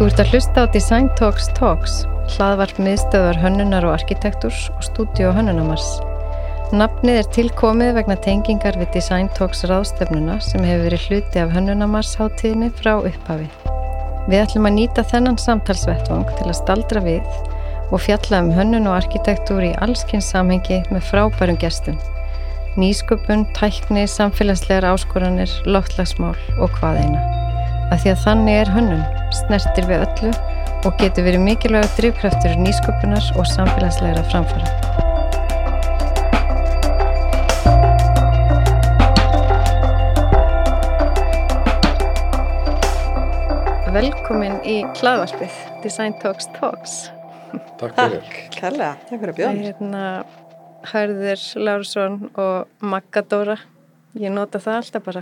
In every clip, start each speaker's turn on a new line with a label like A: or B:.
A: Þú ert að hlusta á Design Talks Talks, hlaðvarp miðstöðar hönnunar og arkitekturs og stúdíu hönnunamars. Nafnið er tilkomið vegna tengingar við Design Talks ráðstefnuna sem hefur verið hluti af hönnunamars hátíðinni frá upphafi. Við ætlum að nýta þennan samtalsvettvang til að staldra við og fjalla um hönnun og arkitektúr í allskynns samhengi með frábærum gestum. Nýsköpun, tækni, samfélagslegar áskoranir, loftlagsmál og hvað eina. Að því að þannig er hönnun, snertir við öllu og getur verið mikilvægur drivkraftur nýsköpunar og samfélagslegra framfara. Velkomin í hlaðvarpið Design Talks Talks.
B: Takk fyrir.
C: Takk, kærlega, takk fyrir að bjóða.
A: Hérna, Hörður Lárusson og Maggadóra. Ég nota það alltaf bara.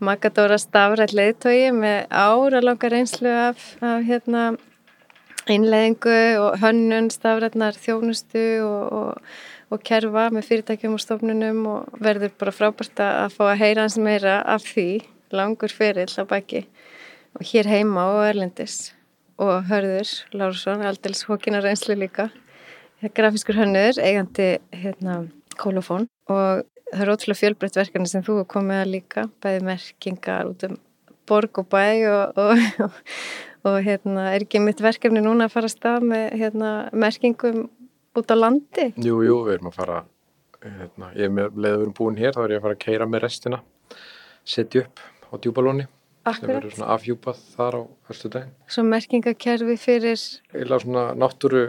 A: Maggadóra stafrætt leiðtói með ára langar einslu af, af hérna, einleðingu og hönnun stafrætnar þjónustu og, og, og kerfa með fyrirtækjum og stofnunum og verður bara frábært að fá að heyra hans meira af því langur ferill á baki. Og hér heima og Erlendis. Og Hörður Lárusson, aldels hókinar einslu líka. Grafiskur hönnur, eigandi hérna, kólofón og það er ótrúlega fjölbreytt verkefni sem þú er komið að líka, bæði merkingar út um borg og bæ og, og, og, og hérna, er ekki mitt verkefni núna að fara að stað með hérna, merkingum út á landi?
B: Jú, jú, við erum að fara, hérna, ég er með við erum búin hér, þá er ég að fara að keira með restina, setja upp á djúbalóni. Sem verður svona afhjúpað þar á fyrstu daginn.
A: Svo merkingakerfi fyrir
B: Eila svona náttúru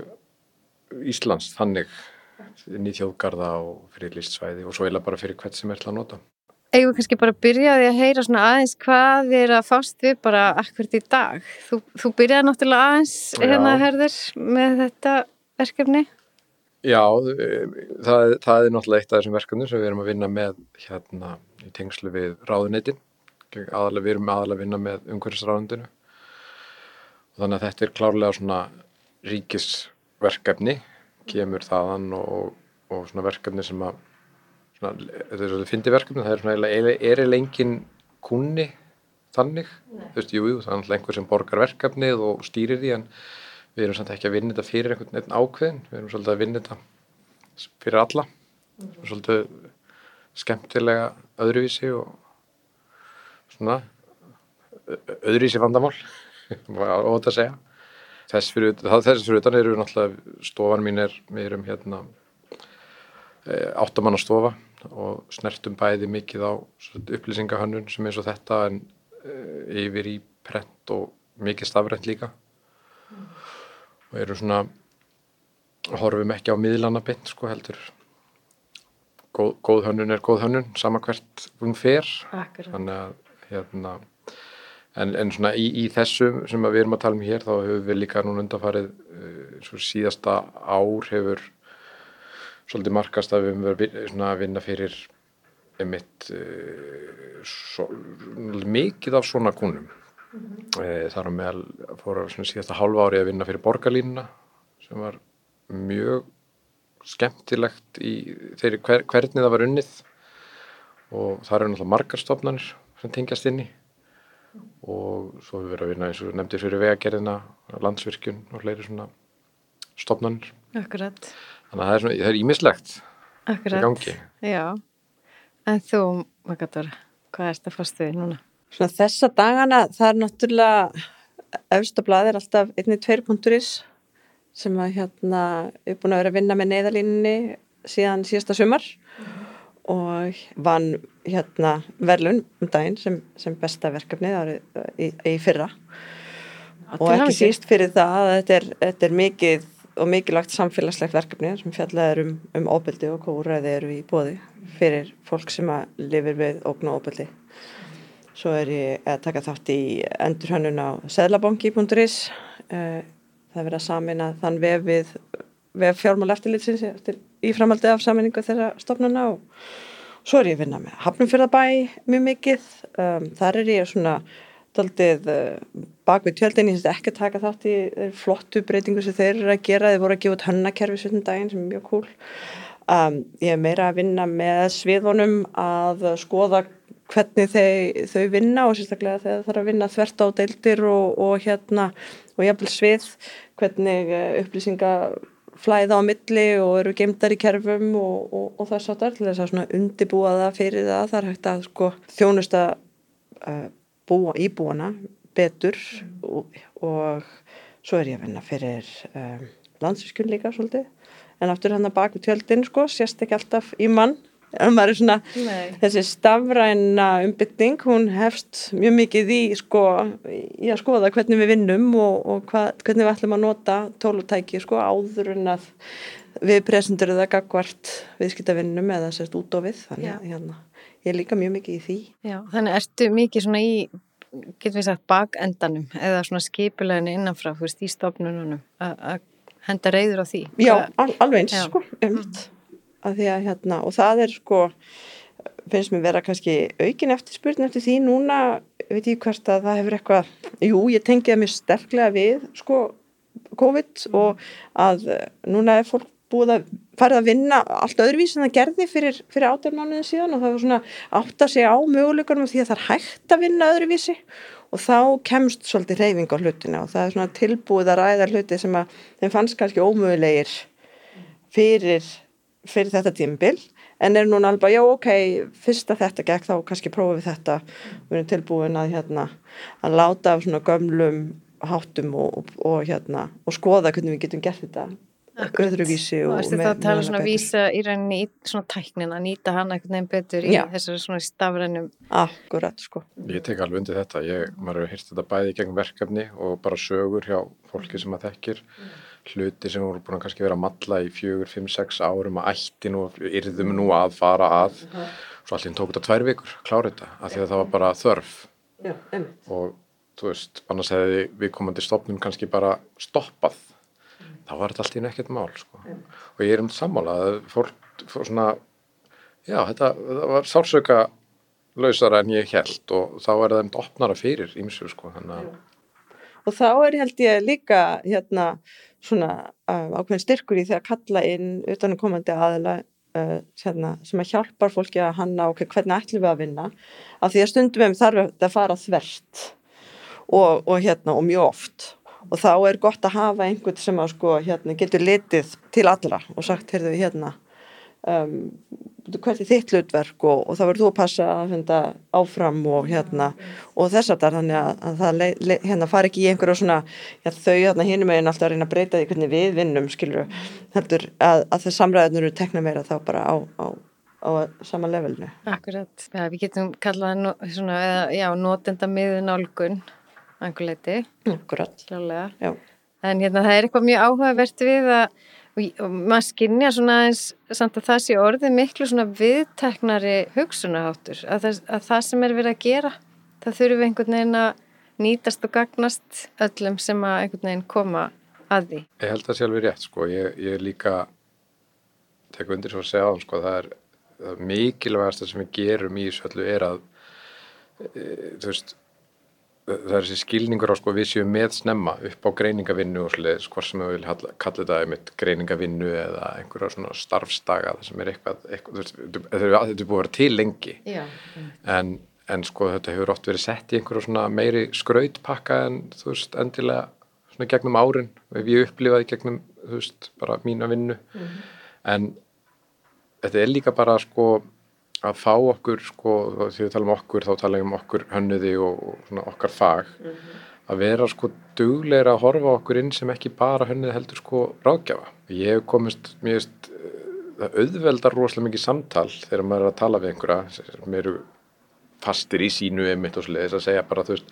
B: Íslands þannig inn í þjóðgarða og fyrir listsvæði og svo eila bara fyrir hvert sem er til að nota.
A: Við kannski bara að byrja því að heyra svona aðeins hvað er að fást við bara akkvært í dag. Þú, þú byrjaði náttúrulega aðeins hérna herður með þetta verkefni.
B: Já, það, það er náttúrulega eitt af þessum verkefnum sem við erum að vinna með hérna í tengslu við ráðuneytin. Aðalega, við erum aðalega að vinna með umhverfisráðundinu og þannig að þetta er klárlega svona ríkisverkefni, kemur þaðan og, og svona verkefni sem að svona, þetta er svona fyndi verkefni, það er svona er eiginlega engin kunni þannig, þú veist, jú, jú, það er náttúrulega einhver sem borgar verkefnið og stýrir því en við erum samt ekki að vinna þetta fyrir einhvern veginn ákveðin, við erum svolítið að vinna þetta fyrir alla, svolítið skemmtilega öðruvísi og svona öðruvísi vandamál, og þetta að segja. Þess fyrir, það, þess fyrir utan eru náttúrulega stofan mín er, við erum hérna áttamanna stofa og snertum bæði mikið á svona upplýsingahönnun sem eins og þetta en uh, yfir í prent og mikið stafrænt líka. Og eru svona horfum ekki á miðlana beint sko heldur. Góð, góð hönnun er góð hönnun sama hvert hún fer.
A: Akkurat.
B: þannig að hérna en, en svona í, í þessum sem við erum að tala um hér þá hefur við líka núna undanfarið uh, svo síðasta ár hefur svolítið markast að við höfum verið að vinna fyrir einmitt uh, svo, mikið af svona kúnum mm þar á meðal fór að svona síðasta hálfa ári að vinna fyrir borgarlínuna sem var mjög skemmtilegt í þeirri hver, hvernig það var unnið. Og það eru náttúrulega margar stofnanir sem tengjast inn í og svo hefur við verið að vinna eins og nefndir fyrir vegagerðina, landsvirkjun og fleiri svona stofnanir
A: Akkurat.
B: þannig að það er, svona, það er ímislegt
A: Akkurat.
B: í gangi
A: Já. En þú, Maggadóra, hvað erst að fást við núna?
C: Svona þessa dagana, það er náttúrulega, efsta blað er alltaf einni tveir punkturis sem að hérna er búin að vera að vinna með neyðalínunni síðan síðasta sumar og vann hérna verðlun um daginn sem, sem besta verkefnið árið í, í fyrra og
A: til
C: ekki síst fyrir það að þetta er, þetta er mikið og mikilvægt samfélagslegt verkefni sem fjallað er um, um óbyldi og hvað úræði eru í bóði fyrir fólk sem að lifir við ógn og óbyldi. Svo er ég að taka þátt í endurhönnun á seðlabanki.is. Eh, Það er verið að þann vef við vef fjármál eftirlitsins eftir, í framaldi af saminningu þeirra stofnana og svo er ég að vinna með Hafnumfjörðabæ mjög mikið. Um, þar er ég svona daldið uh, bak við tjöldin, ég syns ekki að taka þátt í flottu breytingu sem þeir eru að gera, þeir voru að gefa út hönnakerfi svöndum daginn sem er mjög cool. Um, ég er meira að vinna með sviðunum að skoða hvernig þau, þau vinna og sérstaklega þegar það þarf að vinna þvert á deildir og, og hérna og jafnvel svið, hvernig eh, upplýsinga flæða á milli og eru gemdar í kerfum og, og, og þess að til þess að undibúa það fyrir það. Það er hægt að sko þjónusta uh, búa, íbúana betur og, og svo er ég að vinna fyrir um, landsvískun líka svolítið. En aftur hann að baku tjöldin sko sést ekki alltaf í mann svona, þessi stafræna umbytting, hún hefst mjög mikið í sko, í að skoða hvernig við vinnum og, og hva, hvernig við ætlum að nota tólutæki sko áður en að við presendur það gagvart viðskiptavinnum eða sérst út á við, þannig að hérna, ég er líka mjög mikið í því.
A: Já, þannig ertu mikið svona í, getur við sagt, bakendanum eða svona skipuleginu innanfrá, þú veist, í stofnununum að henda reyður á því.
C: Já, al, alveg eins
A: Já.
C: sko, einmitt. Að því að hérna, og það er sko, finnst mér vera kannski aukin eftir spurning eftir því núna, veit ég hvert að það hefur eitthvað, jú, ég tengi það mjög sterklega við, sko, COVID og að eh, núna er fólk búið að farið að vinna allt öðruvísi en það gerði fyrir, fyrir átján mánuðin síðan og það var svona átt að segja á möguleikunum því að það er hægt að vinna öðruvísi og þá kemst svolítið reyfing á hlutina og það er svona tilbúið að ræða hluti sem að þeim fannst kannski ómögulegir fyrir, fyrir þetta tímbil en er núna alveg, já ok, fyrst að þetta gekk þá kannski prófum við þetta við erum tilbúin að hérna að láta af svona gömlum háttum og, og, og hérna og skoða hvernig við getum gert þetta
A: Akkurat.
C: öðruvísi
A: Og
C: og
A: ertu það að tala svona vísa í rauninni í svona tæknin að nýta hana einhvern veginn betur í
C: Já.
A: þessari svona stafrænum
C: Akkurat, sko.
B: Ég tek alveg undir þetta. Ég, maður hefur hýrt þetta bæði gegn verkefni og bara sögur hjá fólki sem að þekkir. Hluti sem voru búin að kannski vera að malla í fjögur, fimm, sex árum að ætti nú, yrðum nú að fara að. Svo allir tók þetta tvær vikur, klára þetta, af því að það var bara þörf.
C: Já.
B: Og þú veist, annars hefði viðkomandi stopnum kannski bara stoppað. Þá var þetta allt í einu ekkert mál, sko. Og ég er um sammála að fólk fór svona, já, þetta, var sársöka lausara en ég held og þá er það um opnara fyrir ímsu sko þannig
C: Og þá er held ég líka hérna svona uh, ákveðin styrkur í því að kalla inn utanum komandi aðila uh, hérna, sem að hjálpar fólki að hanna ok, hvernig ætlum við að vinna? Af því að stundum við þarf þetta að fara þvert og, og hérna og mjög oft. Og þá er gott að hafa einhvern sem að sko hérna getur litið til allra og sagt heyrðu hérna um, hvert er þitt hlutverk og, og það verður þú að passa að funda áfram og hérna og þess að þannig að, að það le, le, hérna fari ekki í einhverju svona já, þau hérna hinum meginn alltaf að reyna að breyta því hvernig við vinnum skilur heldur að, að það samræðinu eru tekna meira þá bara á, á, á sama levelinu.
A: Akkurat, ja, við getum kallað svona, eða, já, notenda miður nálgun einhver leiti,
C: Akkurat. Já.
A: en hérna það er eitthvað mjög áhugavert við að og, og maður skynja svona eins samt að það sé orðið miklu svona viðteknari hugsunaháttur að það, að það sem er verið að gera það þurfum einhvern veginn að nýtast og gagnast öllum sem að einhvern veginn koma að því.
B: Ég held að sé alveg rétt sko. Ég, ég líka tek undir svo að segja á hann sko. Það er, það er mikilvægast sem við gerum í þessu öllu er að e, þú veist það er þessi skilningur á sko við séum með snemma upp á greiningavinnu og sliðis hvort sem við vil halla- kalla þetta einmitt greiningavinnu eða einhverja svona starfstaga það sem er eitthvað, eitthvað þetta er búið að vera til lengi.
A: Já,
B: en, en sko þetta hefur oft verið sett í einhverju svona meiri skrautpakka en þú veist endilega svona gegnum árin ef ég upplifaði gegnum þú veist bara mína vinnu. En þetta er líka bara sko að fá okkur sko því við talum okkur þá talum við um okkur hönnuði og, og svona okkar fag. Að vera sko dugleira að horfa okkur inn sem ekki bara hönnuði heldur sko ráðgjafa. Ég hef komist veist það auðveldar rosalega mikið samtal þegar maður er að tala við einhverja sem eru fastir í sínu emitt og sliðis að segja bara þú veist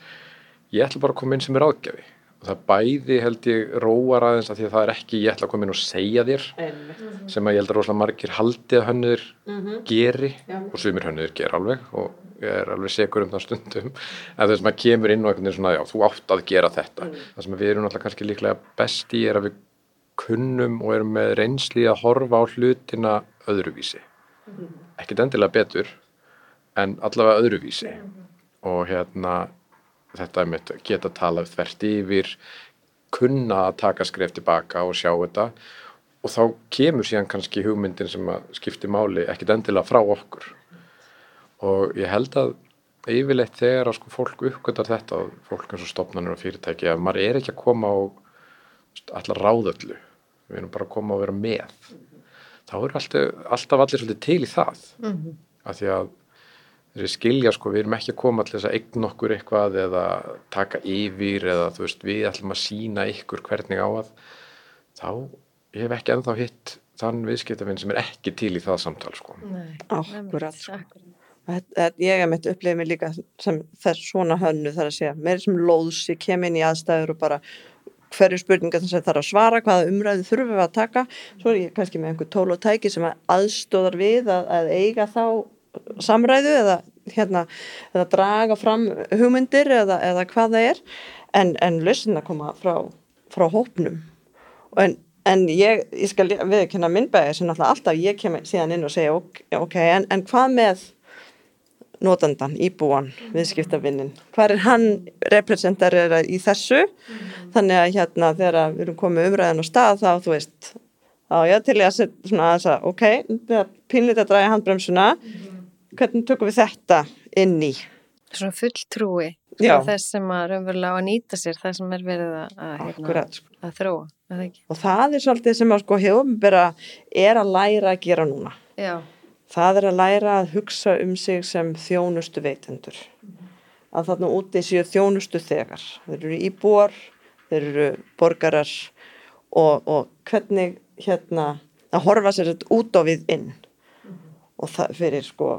B: ég ætla bara að koma inn sem er ráðgjafi það bæði held ég róar aðeins að því að það er ekki ég ætla að koma inn og segja þér sem að ég held að rosalega margir haldi að hönnur geri
C: Já.
B: og sumir hönnur ger alveg og ég er alveg segur um það stundum. En þess að maður kemur inn og einhvern veginn svona já, þú átt að gera þetta. Það sem við erum náttúrulega kannski líklega best í er að við kunnum og erum með reynsli að horfa á hlutina öðruvísi. Ekkert endilega betur en allavega öðruvísi. Og hérna þetta er mitt geta talað þvert yfir kunna að taka skref tilbaka og sjá þetta. Og þá kemur síðan kannski hugmyndin sem að skipti máli ekkit endilega frá okkur. Og ég held að yfirleitt þegar að sko fólk uppgötar þetta fólk eins og stopnarnir og fyrirtæki að maður er ekki að koma og allar ráðöllu við erum bara að koma og vera með. Þá er alltaf, alltaf allir svolítið til í það. Mm -hmm. af því að þeir skilja sko, við erum ekki að koma allir þess að eign okkur eitthvað eða taka yfir eða þú veist við ætlum að sína ykkur hvernig á að þá ég hef ekki ennþá hitt þann viðskiptafinn sem er ekki til í það samtal sko.
C: Akkurat sko. Ég hef meitt upplifið mig líka sem þess svona hönnu þar að segja, mér sem lóðs, ég kem inn í aðstæður og bara hverju spurninga þess að það er að svara, hvaða umræði þurfum við að taka, svo er ég kannski með einhver tól og tæki sem aðstóðar við að, að eiga þá samræðu eða, hérna, eða draga fram hugmyndir eða, eða hvað það er, en, en lössin að koma frá, frá hópnum. En, en ég, ég skal viðkynna minnbæði sem alltaf ég kem síðan inn og segja ok, okay en, en hvað með notandan, íbúan, viðskiptavinnin hvað er hann representarera í þessu? Mm. þannig að hérna þegar við erum komið umræðin á stað þá þú veist þá ég til ég að setja svona að þess að ok, pínlítið að draga handbremsuna. Mm. Hvernig tökum við þetta inn í?
A: Svona fulltrúi þess sem að raunverulega að nýta sér það sem er verið að, að, hérna,
C: sko.
A: að þróa
C: og það er svolítið sem að sko hefum bara er að læra að gera núna.
A: Já.
C: Það er að læra að hugsa um sig sem þjónustu veitendur mm. að þarna úti séu þjónustu þegar þeir eru íbúar þeir eru borgarar og, og hvernig hérna að horfa sér þetta út á við inn. Mm. og það fyrir sko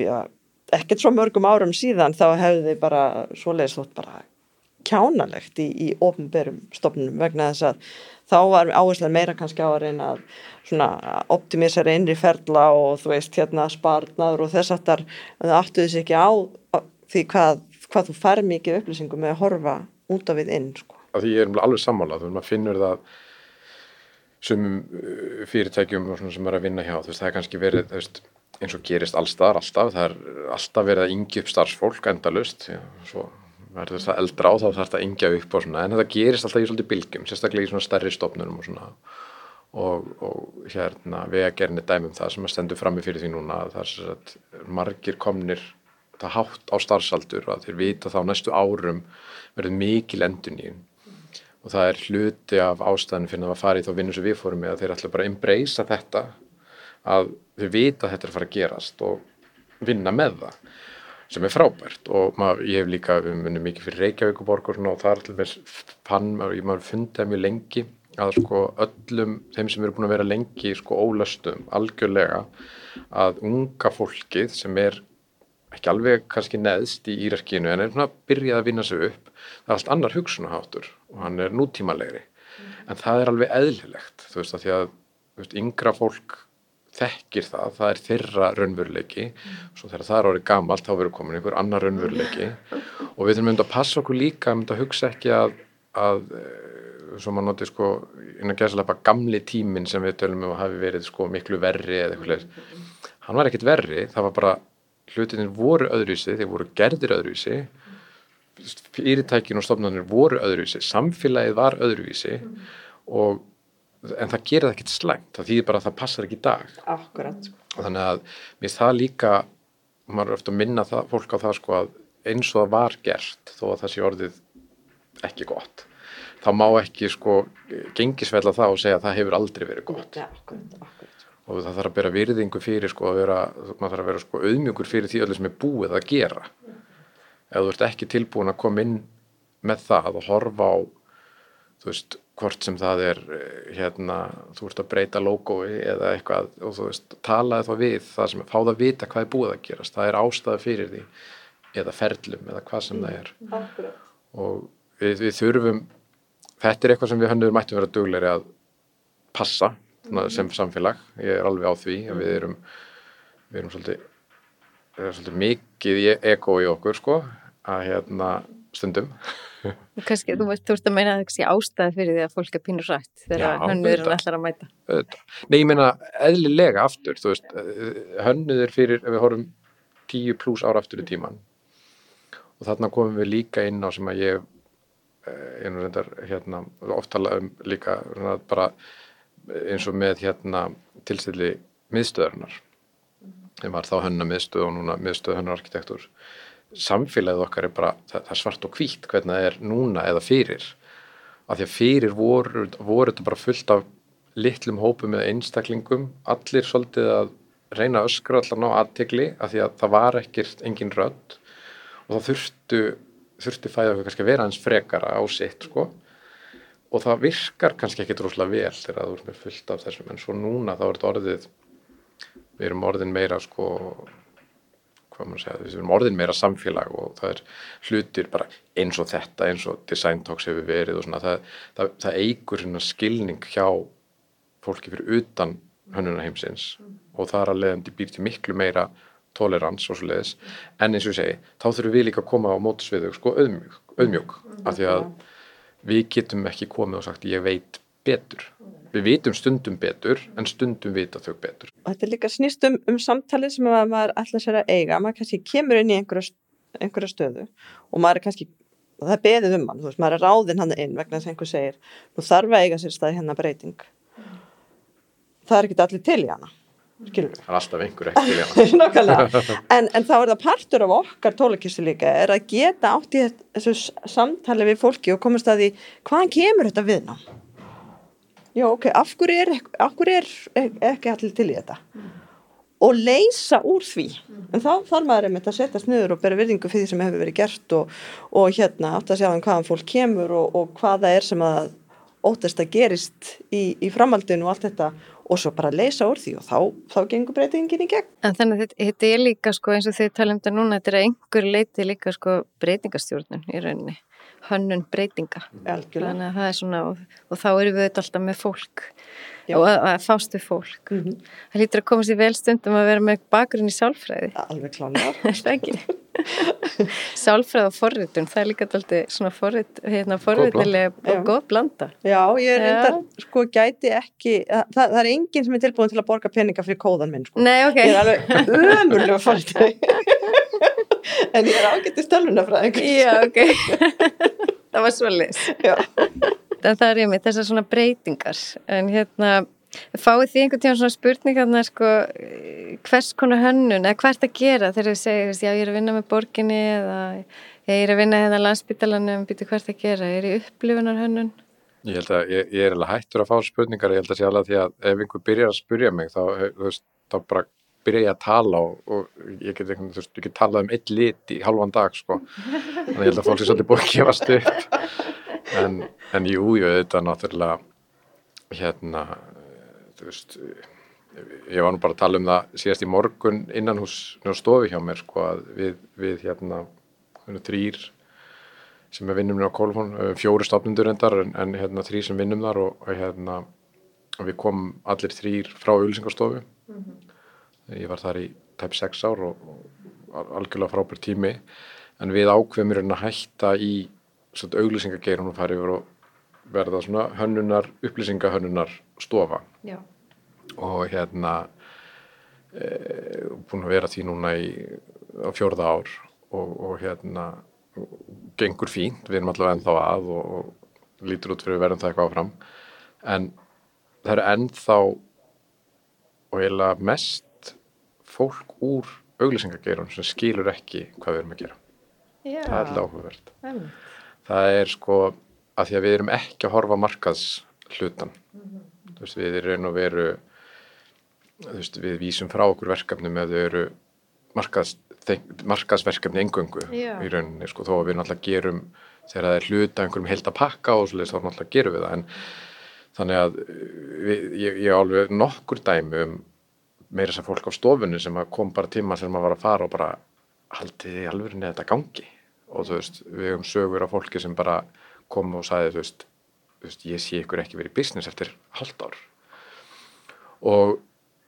C: ja, ekkert svo mörgum árum síðan þá hefðu þið bara svoleiðis þótt bara kjánalegt í, í ofnberum stofnunum vegna þess að þá var áherslan meira kannski á að reyna að optimisera innri ferla og þú veist hérna sparnaður og þess aftar það aftuðis ekki á því hvað, hvað þú fær mikið upplýsingum með að horfa út af við inn sko.
B: Því ég er alveg sammálað, þú finnur það sumum uh, fyrirtækjum sem er að vinna hjá, þú veist það er kannski verið veist, eins og gerist allstaðar alltaf, það er alltaf verið að yngi upp starfsfólk endalust, svo verður það eldra á þá þarf það að ingja upp og svona. En þetta gerist alltaf í svolítið bylgjum sérstaklega í svona stærri stofnunum og svona. Og, og hérna við að gerna dæmum það sem að stendur frammi fyrir því núna að það er að margir komnir það hátt á starfsaldur og að þeir vita þá næstu árum verður mikil endun í og það er hluti af ástæðan fyrir að fara í þá vinnu sem við fórum með að þeir ætla bara að embracea þetta að þeir vita að þetta er að fara að gerast og vinna með það sem er frábært og maður, ég hef líka unnum mikið fyrir Reykjavíkuborg og, það er allveg fann, maður, maður fundið mjög lengi að sko öllum þeim sem eru búin að vera lengi sko ólastum algjörlega að unga fólkið sem er ekki alveg kannski neðst í írarkinu en er svona að byrja að vinna sig upp það er allt annar hugsunaháttur og hann er nútímalegri mm. en það er alveg eðlilegt þú veist að því að veist, yngra fólk þekkir það, það er þeirra raunveruleiki. Mm. svo þegar það er orðið gamalt þá verður komin einhver annar raunveruleiki. Og við þurfum að passa okkur líka að hugsa ekki að, að eh, svo maður noti sko innan gæðslega gamli tímin sem við tölum um að hafi verið sko miklu verri eða eitthvað hann var ekkit verri, það var bara hlutinir voru öðruvísi, þeir voru gerðir öðruvísi. Fyrirtækin og stofnarnir voru öðruvísi samfélagið var öðruvísi. Og en það gerir það ekkert slæmt, það þýðir bara að það passar ekki í dag.
C: Akkurat.
B: Þannig að mér það líka maður er ofta að minna það, fólk á það sko eins og það var gert þó að það sé orðið ekki gott þá má ekki sko gengisveila það og segja að það hefur aldrei verið gott.
C: Ja, akkurat, akkurat.
B: og það þarf að bera virðingu fyrir sko að vera, maður þarf að vera sko auðmjögur fyrir því öllu sem er búið að gera. Ef þú ert ekki tilbúin að koma inn með það og horfa á þú veist hvort sem það er eh, hérna, þú ert að breyta logoi eða eitthvað og þú veist, talaði þá við það sem, fá það að vita hvað er búið að gerast það er ástæða fyrir því eða ferlum eða hvað sem það er
C: mm.
B: og við, við þurfum þetta er eitthvað sem við hönnum mættum vera dugleiri að passa mm. sem samfélag, ég er alveg á því að við erum við erum svolítið, er svolítið mikið ego í okkur sko að hérna stundum
A: Kanski, þú veist, þú veist að meina að það sé ástæði fyrir því að fólk er pínur rætt þegar hönnuður er allar að mæta.
B: Nei, ég meina eðlilega aftur, þú veist, eh, hönnuður fyrir, ef við horfum tíu pluss ára aftur í tíman og þarna komum við líka inn á sem að ég, ég nú reyndar, hérna, oftala um líka bara eins og með hérna tilstilli miðstöðarnar, ég var þá hönna miðstöð og núna miðstöð hönna arkitektur samfélagið okkar er bara, það, það er svart og hvítt hvernig það er núna eða fyrir. Af því að fyrir voru, voru þetta bara fullt af litlum hópum eða einstaklingum, allir svolítið að reyna öskra allan á aðtegli af því að það var ekkert engin rödd. Og það þurftu þurfti fæða okkur kannski að vera hans frekara á sitt sko. Og það virkar kannski ekki droslega vel þegar þú ert með fullt af þessum. En svo núna þá er þetta orðið við erum orðin meira sko hvað maður segja, við erum orðin meira samfélag og það er hlutir bara eins og þetta, eins og design talks hefur verið og svona, það, það, það eigur svona skilning hjá fólki fyrir utan hönnuna heimsins mm. og það er að leiðandi býr til miklu meira tolerans og svo leiðis, en eins og ég segi þá þurfum við líka að koma á mótusviðu sko auðmjög, auðmjög, mm. af því að við getum ekki komið og sagt ég veit betur við vitum stundum betur en stundum vita þau betur.
C: Þetta er líka snýst um, um samtalið sem maður ætla sér að eiga, maður kannski kemur inn í einhverja, einhverja stöðu og maður er kannski, það er beðið um hann, þú veist, maður er ráðinn hann inn vegna þess að einhver segir, þú þarf að eiga sér staði hérna breyting. Það er ekki allir til í hana, skilur við.
B: Það er alltaf einhver ekki til í
C: hana. en, en þá er það partur af okkar tólakistu líka, er að geta átt í þessu samtali við fólki og komast að því hvaðan kemur þetta viðnám? Já ok, af hverju er, af hverju er ekki allir til í þetta mm. og leysa úr því mm. en þá þarf maður einmitt að setjast niður og bera virðingu fyrir því sem hefur verið gert og, og hérna átt að sjá um hvaðan fólk kemur og, og hvaða er sem að óttast að gerist í, í framhaldinu og allt þetta og svo bara leysa úr því og þá, þá gengur breytingin í gegn.
A: En þannig að þetta, er líka sko eins og þið tala um þetta núna, þetta er einhver leiti líka sko breytingastjórnun í rauninni hönnun breytinga.
C: Þannig
A: að það er svona og, og þá eru við alltaf með fólk. Já. og að, að fást við fólk. Mm -hmm. það lítur að komast í velstundum að vera með bakgrunn í sálfræði.
C: Alveg klánar
A: sálfræði og forritun það er líka alltaf svona forrit hérna, forritilega og góð blanda.
C: Já, ég er enda, sko, gæti ekki það, það er enginn sem er tilbúin til að borga peninga fyrir kóðan minn, sko.
A: Nei, ok.
C: Ég er alveg umurlega forritun en ég er ágættið stölunafræðing
A: Já, ok. Það var svo lis það er ég með þessar svona breytingar. En hérna fáið því einhvern tíma svona spurningarna sko, hvers konar hönnun eða hvert að gera þegar þið segja já ég er að vinna með borginni eða ég er að vinna hérna landsbytalanum býtu hvert að gera, ég er í upplifunar hönnun
B: Ég held að ég, ég er alveg hættur að fá spurningar, ég held að sé alveg því að ef einhver byrjar að spurja mig þá, veist, þá bara byrja ég að tala og, og ég get ekki, þú veist, ég get talað um eitt lit í halvan dag, sko. Þannig ég held að fólk sé svolítið búið að gefast upp. En, en jú, jú, þetta er náttúrulega hérna þú veist ég var nú bara að tala um það síðast í morgun innan hús stofi hjá mér, sko, að við, við hérna, þrýr sem við vinnum á Kolfón, fjóri stofnundur endar en, en hérna þrýr sem vinnum þar og, og hérna við komum allir þrýr frá auðvilsingarstofu mm -hmm ég var þar í tæp 6 ár og, og algjörlega frábær tími. En við ákveðum hérna að hætta í svona auglýsingageirun og fara yfir og verða svona hönnunar, upplýsingahönnunar stofa. Já. og hérna e, búin að vera því núna í á fjórða ár og, og hérna gengur fínt, við erum allavega ennþá að og, og lítur út fyrir að verðum það eitthvað áfram. En það eru ennþá og eiginlega mest fólk úr auglýsingageirun sem skilur ekki hvað við erum að gera Já. það er alltaf áhugavert mm. það er sko að því að við erum ekki að horfa markaðs hlutan mm veist, við erum að veru veist, við vísum frá okkur verkefnum eða þau eru markaðs, markaðsverkefni engöngu Já. í rauninni sko þó að við náttúrulega gerum þegar það er hluta einhverjum held að pakka og svolítið þá náttúrulega gerum við það en þannig að við, ég, ég álveg nokkur dæmi um meira að fólk á stofunni sem kom bara tíma sem maður var að fara og bara haldiði alveg neða þetta gangi? Og þú veist, við hefum sögur af fólki sem bara kom og sagði þú veist, þú veist ég sé ykkur ekki verið í business eftir halvt ár. Og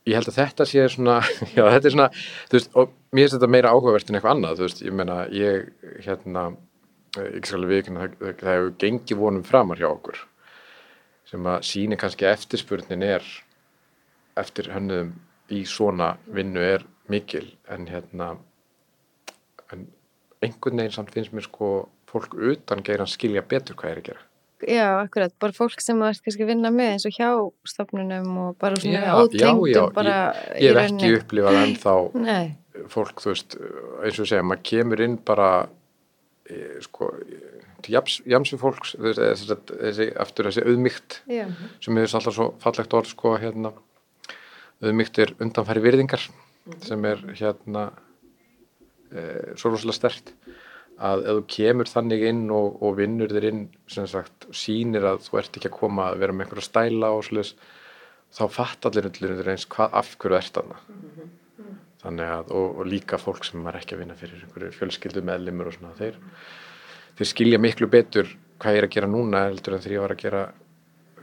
B: ég held að þetta sé svona, já þetta er svona þú veist, og mér finnst þetta meira áhugavert en eitthvað annað, þú veist, ég menna ég hérna, ekki skal við það hefur gengið vonum framar hjá okkur sem að síni kannski eftirspurnin er eftir hönnuðum í svona vinnu er mikil en hérna en einhvern veginn samt finnst mér sko fólk utan geir að skilja betur hvað er að gera.
A: Já, akkurat, bara fólk sem það er kannski að vinna með eins og hjá stofnunum og bara svona ótengdum bara
B: Ég, ég hef ekki upplifað ennþá fólk, þú veist, eins og segja, maður kemur inn bara, e, sko, jamsi fólks, þessi, þessi, eftir þessi auðmygt,
A: Já.
B: sem hefur alltaf svo fallegt orð, sko, hérna, auðmygt er undanfæri virðingar, sem er, hérna, e, svo rosalega stert, að ef þú kemur þannig inn og, og vinnur þér inn, sem sagt, sýnir að þú ert ekki að koma að vera með einhverja stæla og svolítið, þá fatt allir undir eins hvað af hverju ert þarna. Þannig að, og, og líka fólk sem er ekki að vinna fyrir einhverju fjölskyldu meðlimur og svona, þeir, þeir skilja miklu betur hvað ég er að gera núna heldur en þegar ég var að gera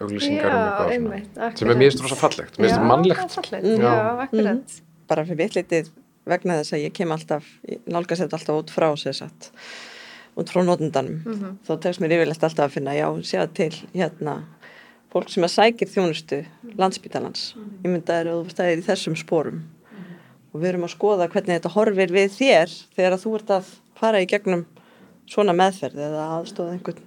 B: auglýsingar um eitthvað svona, sem er stóð svo fallegt, finnst þetta mannlegt.
A: fallegt, já, akkurat.
C: Bara fyrir mitt litið vegna þess að ég kem alltaf, nálgast þetta alltaf út frá sér satt, út frá notendanum,
A: Mhm.
C: þá tegst mér yfirleitt alltaf að finna, já, sjá til hérna, fólk sem að sækir þjónustu landsbítalans, ég mynda að þú stæðir í þessum sporum. Og við erum að skoða hvernig þetta horfir við þér þegar að þú ert að fara í gegnum svona meðferð eða aðstóða einhvern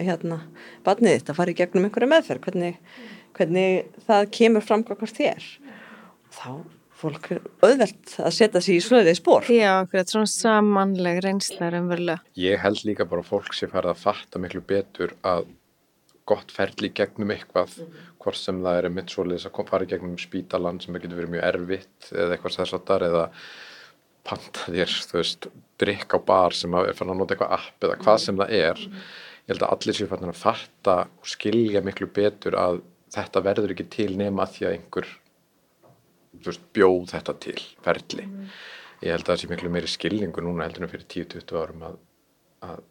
C: hérna, barnið fara í gegnum einhverja meðferð, hvernig, hvernig það kemur fram hvað þér þá fólk er auðvelt að setja sig í slöðið spór.
A: Já, akkurat, svona samanleg reynsla raunverulega.
B: ég held líka bara fólk sé farið að fatta miklu betur að gott ferli gegnum eitthvað hvort sem það er mitt svoleiðis að fara í gegnum spítalan sem getur verið mjög erfitt eða eitthvað þar eða panta þér, þú veist, drikk á bar sem að er fann að nota eitthvað app eða hvað sem það er ég held að allir séu fann að fatta og skilja miklu betur að þetta verður ekki til nema að því að einhver veist, bjóð þetta til ferli ég held að það sé miklu meiri skilningu núna heldur en fyrir 10-20 árum að, að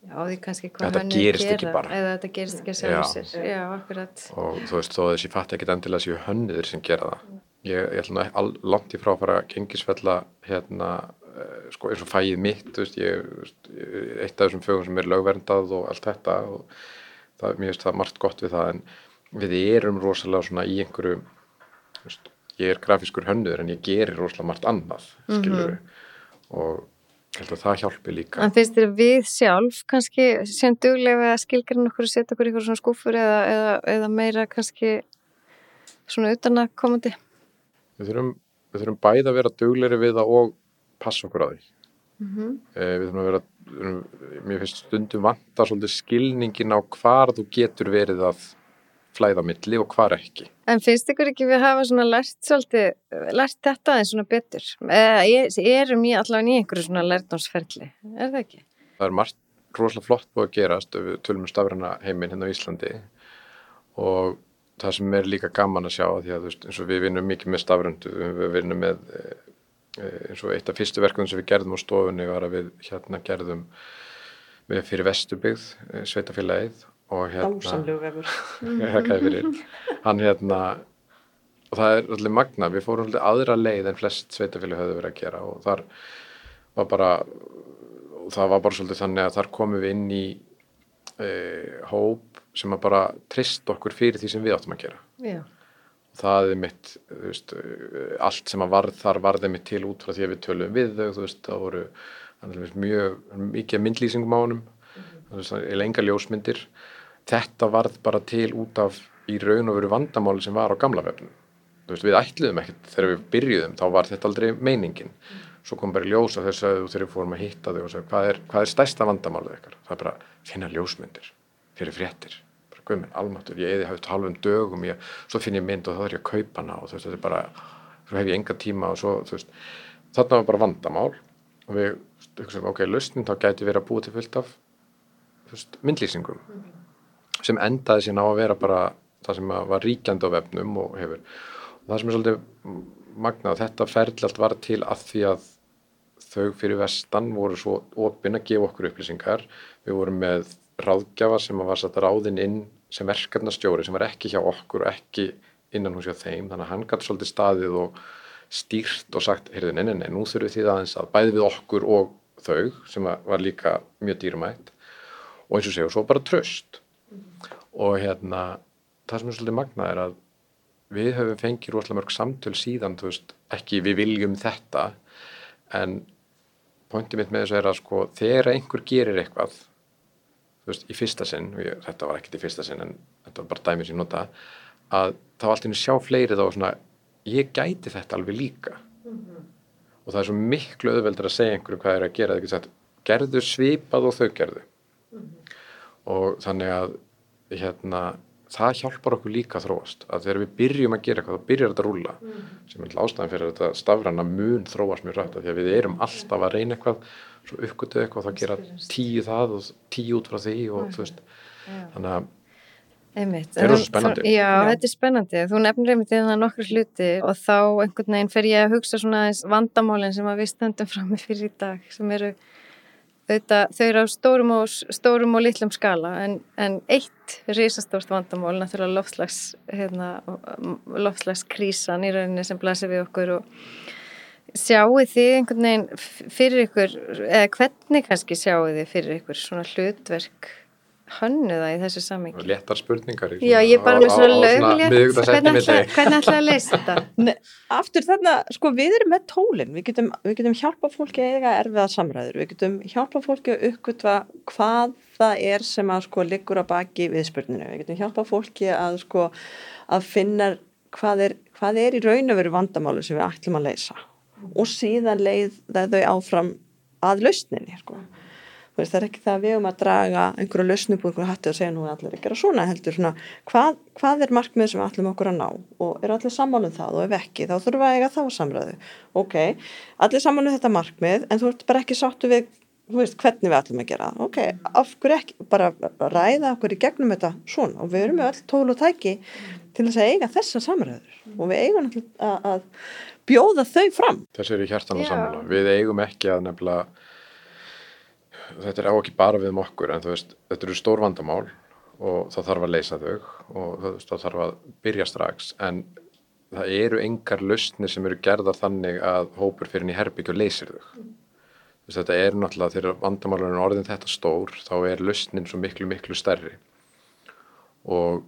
A: Já,
B: Þetta gerist
A: gera,
B: ekki bara.
A: Eða þetta gerist ekki að
B: Já.
A: sjálf sér. Já, akkurat.
B: og þú veist þó að þessi fatt ekkit endilega séu hönniðir sem gera það ég, ég nú all, langt í frá að fara að gengisfella hérna sko eins og fæið mitt veist, ég, eitt af þessum fögum sem er lögverndað og allt þetta og það, finnst það margt gott við það en við erum rosalega svona í einhverju veist, ég er grafiskur hönniður en ég gerir rosalega margt annað skilur og ég held að það hjálpi líka
A: En finnst þér við sjálf kannski sem duglega skilgjörn okkur að setja okkur í svona skúfur eða, eða, eða meira kannski svona utan að komandi?
B: við þurfum, við þurfum bæði að vera dugleri við það og passa okkur að því
A: Mm
B: Eh, við þurfum að vera, þurfum- mér finnst stundum vanta svolítið skilningin á hvar þú getur verið að flæða milli og hvar ekki.
A: En finnst ykkur ekki við hafa svona lært svolítið, lært þetta aðeins svona betur? Eða ég- erum ég allavega í einhverju svona lærtnámsferli? Er það ekki?
B: Það er margt rosalega flott búið að gerast við tölum um stafræna heiminn hérna á Íslandi og það sem er líka gaman að sjá því að þú veist, eins og við vinnum mikið með stafrændu, við vinnum með eh, eh, eins og eitt af fyrstu verkefnum sem við gerðum á stofunni var að við hérna gerðum við fyrir Vestubyggð, eh, sveitafélagið og hérna. Hann hérna, og það er allir magna, við fórum allir aðra leið en flest sveitafélag höfðu verið að gera og þar var bara, það var bara svolítið þannig að þar komum við inn í e, hóp sem að bara trist okkur fyrir því sem við áttum að gera.
A: Já.
B: Það er mitt, veist, eh, allt sem að varð þar varði mitt til út frá því að við tölum við þau, þú veist, það voru þannig, mjög, mikið myndlýsingum á honum, það er enga ljósmyndir. Þetta varð bara til út af í raun og veru vandamáli sem var á gamla vefnum. Við ætluðum ekkert þegar við byrjuðum, þá var þetta aldrei meiningin. Svo kom bara ljós að þess að þegar við fórum að hitta þau og segja, hvað er, hvað er stærsta vandamálið ykkar? Það er bara finna ljósmyndir fyrir fréttir. Guðminn, almáttur, ég eði haft halvum dögum, ég, svo finn ég mynd og þá er ég að kaupa hana og þú veist, þetta er bara, svo hef ég enga tíma og svo, þú veist, þarna var bara vandamál og við, hugsaum, ok, lausnin þá gæti verið að búa til fullt af, þú veist, myndlýsingum sem endaði síðan á að vera bara það sem var ríkjandi á vefnum og hefur, og það sem er svolítið magnað, þetta ferli allt var til að því að þau fyrir vestan voru svo opinn að gefa okkur upplýsingar, við vorum með ráðgjafa sem var satt ráðinn inn sem verkefnastjóri sem var ekki hjá okkur og ekki innan hús hjá þeim, þannig að hann gæti svolítið staðið og stýrt og sagt, heyrðu, nei, nei, nei, nú þurfum því aðeins að bæði við okkur og þau sem var líka mjög dýrmætt. Og eins og segja, og svo bara tröst og hérna það sem er svolítið magnað er að við höfum fengið rosalega mörg samtöl síðan, veist, ekki við viljum þetta en pointið mitt með þessu er að sko þegar einhver gerir eitthvað þú veist, í fyrsta sinn, og ég, þetta var ekkert í fyrsta sinn en þetta var bara dæmið sem ég nota að þá allt í einu sjá fleiri þá svona ég gæti þetta alveg líka. Og og það er svo miklu auðveldur að segja einhverju hvað er að gera, sagt gerðu svipað og þau gerðu. Og þannig að hérna, það hjálpar okkur líka að þróast. Að þegar við byrjum að gera eitthvað þá byrjar þetta að rúla sem er ástæðan fyrir að þetta stafræna mun þróast mjög rætt því að við erum alltaf að reyna eitthvað svo uppgötu eitthvað þá gera tíu það og tíu út frá því og þú veist. þannig að
A: Einmitt.
B: Það er rosa spennandi.
A: Já, þetta er spennandi. Þú nefnir einmitt í það nokkur hluti og þá einhvern veginn fer ég að hugsa svona aðeins vandamálinn sem að við stöndum fram með fyrir í dag sem eru auðvitað, þau eru á stórum og, stórum og litlum skala en, en eitt risastórt vandamál náttúrulega loftslags hérna, loftslagskrísan í rauninni sem blasir við okkur og sjáu þið einhvern veginn fyrir ykkur eða hvernig kannski sjáu þið fyrir ykkur svona hlutverk hönnuða í þessu sammingi?
B: Léttar spurningar.
A: Já, ég er bara með svona lögulegt. Hvernig ætlaði að leysa þetta?
C: Nei, aftur þarna, sko við erum með tólinn, við getum, við getum hjálpa fólki að eiga erfiða samræður, við getum hjálpa fólki að uppgötva hvað það er sem að sko liggur á baki við spurninginu, við getum hjálpa fólki að sko að finna hvað er, hvað er í raun og veru vandamálu sem við ætlum að leysa og síðan leið þau áfram að lausninni sko veist, það er ekki það að við um að draga einhverju lausnum úr einhverju hætti og segja nú allir ekki að svona heldur svona, hvað, hvað er markmið sem við ætlum okkur að ná? Og er allir sammálum það? Og ef ekki þá þurfum við að eiga þá samræðu. Ok, allir sammálum þetta markmið en þú ert bara ekki sáttu við veist, hvernig við ætlum að gera. Ok, af hverju ekki, bara ræða okkur í gegnum þetta svona. Og við erum með öll tól og tæki til þess að eiga þessa samræður. Og við eigum að, að bjóða þau fram.
B: Þessi er í hjartan og sammála, við eigum ekki að nefnilega þetta er á ekki bara við um okkur en veist, þetta eru stór vandamál og það þarf að leysa þau og veist, það þarf að byrja strax en það eru engar lausnir sem eru gerðar þannig að hópur fyrir henni herbyggju leysir þau mm. þetta er náttúrulega þegar vandamálunum orðin þetta stór þá er lausnin svo miklu miklu stærri og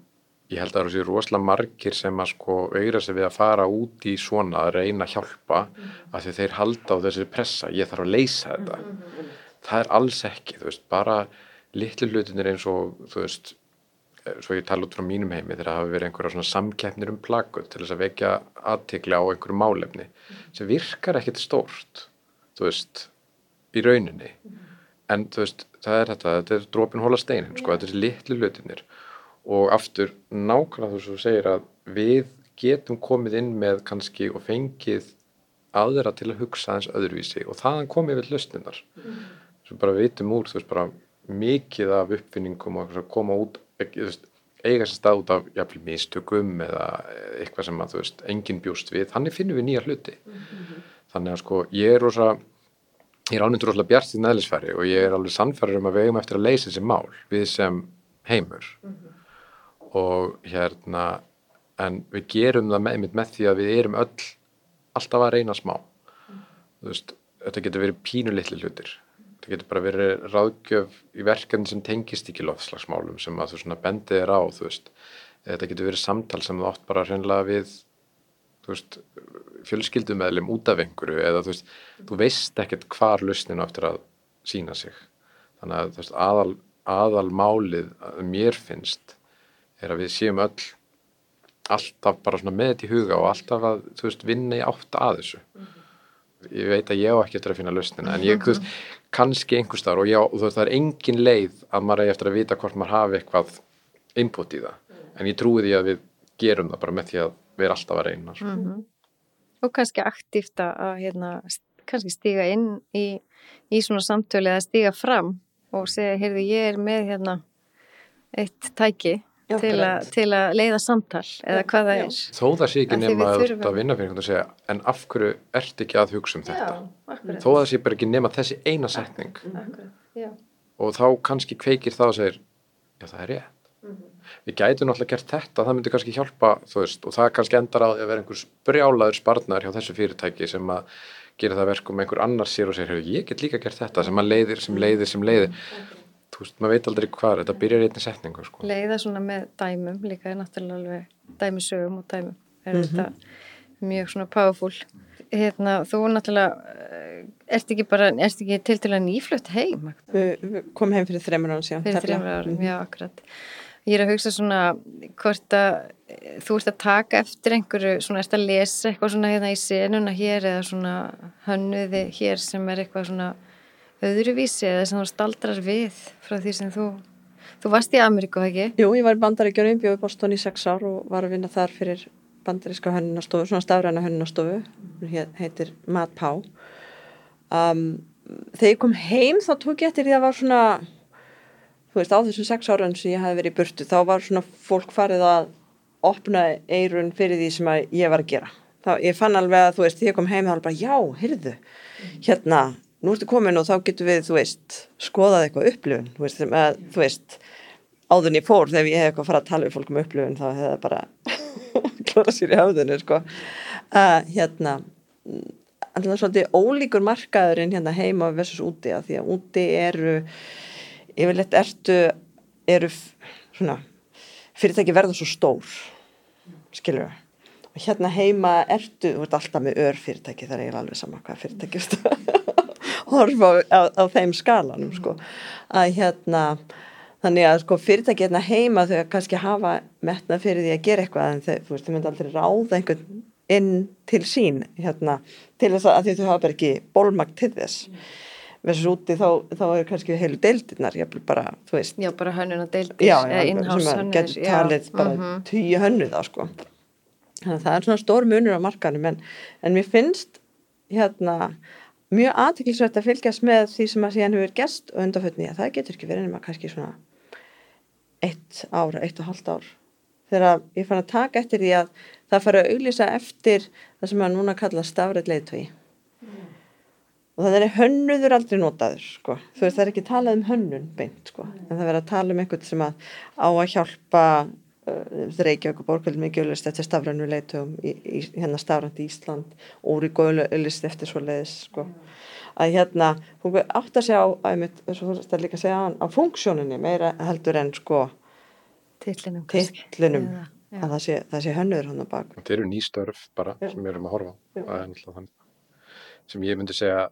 B: ég held að það eru rosalega margir sem að sko auðra sig við að fara út í svona að reyna að hjálpa mm. að þeir halda á þessi pressa, ég þarf að leysa þetta mm það er alls ekki, þú veist, bara litlu hlutinir eins og, þú veist eh, svo ég tala út frá mínum heimi þegar það hafi verið einhverja svona samkeppnir um plagut til þess að vekja aðtikla á einhverju málefni sem virkar ekkert stórt þú veist, í rauninni. En þú veist, það er þetta þetta er drópin hóla steinin, sko, þetta er litlu hlutinir og aftur nákvæmlega þú svo segir að við getum komið inn með kannski og fengið aðra til að hugsa eins öðruvísi og þaðan komið við lustinnar mm sem bara vitum úr, þú veist, bara mikið af uppfinningum og koma út, veist, eiga sér stað út af jafnvel mistökum eða eitthvað sem að, þú veist, enginn bjóst við, þannig finnum við nýja hluti. Mm -hmm. Þannig að sko, ég er rosa, ég er alveg rosalega bjart í næðlisfæri og ég er alveg sannfærir um að við eigum eftir að leysa þessi mál við sem heimur mm -hmm. og hérna, en við gerum það með, með því að við erum öll alltaf að reyna smá. Mm -hmm. Þú veist, þetta getur verið pínulitli hlutir það getur bara verið ráðgjöf í verkefni sem tengist ekki loðslagsmálum sem að þú svona bendið er á þú veist, þetta getur verið samtal sem þú átt bara hreinlega við þú veist, fjölskyldumæðlim út af einhverju eða þú veist þú veist ekkert hvar lusninu áttur að sína sig. Þannig að þú veist, aðal, aðal málið að mér finnst er að við séum öll alltaf bara svona með þetta í huga og alltaf að þú veist, vinna í átt að þessu. Mm -hmm ég veit að ég á ekki eftir að finna lausnina en ég, þú veist, kannski einhver starf og, já, þú veist, það er engin leið að maður er eftir að vita hvort maður hafi eitthvað input í það, en ég trúi því að við gerum það bara með því að við erum alltaf að reyna mm -hmm.
A: og kannski aktíft að hérna, kannski stíga inn í, í svona samtölu eða stíga fram og segja, heyrðu, ég er með hérna eitt tæki til, a, til að leiða samtal eða hvað það er.
B: Þó það sé ekki nema að, að vinna fyrir að segja en af hverju ert ekki að hugsa um þetta? Já, þó það sé bara ekki nema þessi eina setning. Og þá kannski kveikir það og segir já það er rétt. Mm -hmm. við gætum náttúrulega gert þetta það myndi kannski hjálpa veist, og það kannski endar að vera einhvers brjálaður sparnar hjá þessu fyrirtæki sem að gera það verkum einhver annars sér og segir ég get líka gert þetta sem að leiðir sem leiðir sem leiðir þú veist, maður veit aldrei hvað þetta byrjar í einni setningu sko.
A: leiða svona með dæmum líka er náttúrulega alveg dæmisögum og dæmum er mm -hmm. þetta mjög svona powerful hérna, þú náttúrulega eh, ert ekki bara, ert ekki til til að nýflutt heim
C: við komum heim fyrir þreymur ára síðan
A: fyrir þreymur ára, mm -hmm. já akkurat ég er að hugsa svona hvort að þú ert að taka eftir einhverju, svona erst að lesa eitthvað svona hérna í senuna hér eða svona hönnuði hér sem er eitthvað svona öðruvísi eða sem þú staldrar við frá því sem þú, þú varst í Ameríku, ekki?
C: Jú, ég var í bandaríkjunum, bjóði Boston í sex ár og var að vinna þar fyrir bandaríska hönnunastofu, svona stafræna hönnunastofu, heitir Matt Pá. Um, þegar ég kom heim þá tók ég eftir því að var svona, þú veist, á þessum sex ára sem ég hafi verið í burtu, þá var svona fólk farið að opna eirun fyrir því sem ég var að gera. Þá, ég fann alveg að, þú veist, þegar ég kom heim þá var bara, já, heyrðu, hérna, nú ertu komin og þá getur við, þú veist, skoðað eitthvað upplifun, þú veist, sem að, þú veist, áðun ég fór þegar ég hef eitthvað að fara að tala við fólk um upplifun þá hefði það bara klára sér í höfðinu, sko. Uh, hérna, alltaf svolítið ólíkur markaðurinn hérna heima versus úti að því að úti eru, yfirleitt ertu, eru svona, fyrirtæki verða svo stór, við og hérna heima ertu, þú ert alltaf með ör fyrirtæki þar er ég alveg sama hvað fyrirtæki horfa á, á, þeim skalanum sko. Að hérna þannig að sko fyrirtæki hérna heima þau kannski hafa metnað fyrir því að gera eitthvað en þau, þú veist, þau myndi aldrei ráða einhvern inn til sín hérna, til þess að þau hafa bara ekki bólmagt til þess. Versus úti þá, þá er kannski heilu deildirnar, ég vil bara, þú veist.
A: Já, bara hönnun og deildir
C: Já, já, sem getur talið bara mm -hmm. tíu hönnu þá sko. Þannig að það er svona stór munur á markanum en, en mér finnst hérna mjög aðtiklisvægt að fylgjast með því sem að síðan hefur gerst og undanfötni að það getur ekki verið nema kannski svona eitt ára, eitt og halvt ár þegar ég fann að taka eftir því að það fara að auglýsa eftir það sem að núna kalla stafrætt leiðtögi mm. og það er hönnuður aldrei notaður sko. þú veist það er ekki talað um hönnun beint sko. en það verður að tala um einhvern sem að á að hjálpa Reykjavík og Borgvöld mikið auðvist eftir stafrannu leitum í, í, hérna stafrandi Ísland. Og úr í góðlu auðvist eftir svo leiðis sko. að hérna, hún átt að segja á að þú veist að líka segja á, á funksjóninni meira heldur en sko
A: tillinum,
C: tillinum ja, ja. að það sé, það sé hönnur hann á bak.
B: Það eru nýstörf bara ja. sem við erum að horfa á. Sem ég myndi segja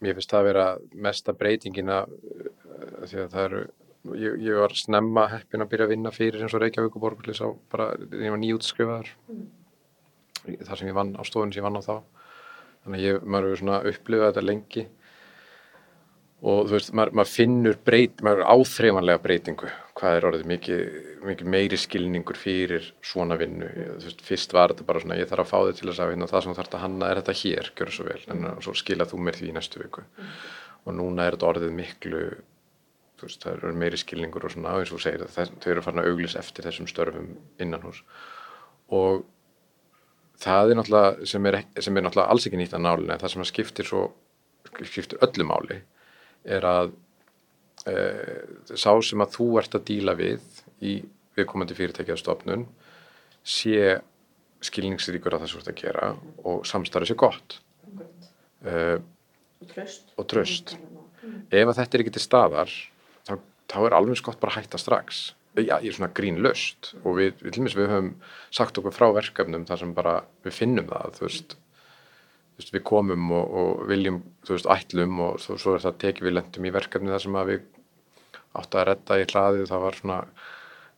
B: mér finnst það að vera mesta breytingina því að það eru ég, ég var snemma heppin að byrja að vinna fyrir eins og Reykjavík og Borgurlis á bara, ég var nýjútskrifaðar mm. þar sem ég vann á stofun sem ég vann á þá. Þannig að ég, maður hefur svona upplifað þetta lengi. Og þú veist, maður, maður finnur breyt, maður áþreifanlega breytingu. Hvað er orðið mikið, mikið meiri skilningur fyrir svona vinnu? Þú veist, fyrst var þetta bara svona, ég þarf að fá þig til þess að vinna það sem þarf að hanna er þetta hér, gjör svo vel. En svo skila þú mér því í næstu viku. Mm. og núna er þetta orðið miklu veist, það eru meiri skilningur og svona eins og segir að þau eru farin að auglis eftir þessum störfum innan hús og það er náttúrulega sem er, sem er náttúrulega alls ekki nýtt að nálinni það sem skiptir svo skiptir öllu máli er að e, sá sem að þú ert að díla við í viðkomandi fyrirtækjaðstofnun sé skilningsríkur að það svo ert að gera og samstarfið sé gott. E, og tröst ef að þetta er ekki til staðar þá er alveg skott bara að hætta strax. Já, ég er svona grínlöst og við, við, við, við höfum sagt okkur frá verkefnum þar sem bara við finnum það þú veist, þú veist við komum og, og viljum, þú veist, ætlum og svo, svo er það tekið við lendum í verkefni þar sem að við átt að redda í hlaðið það var svona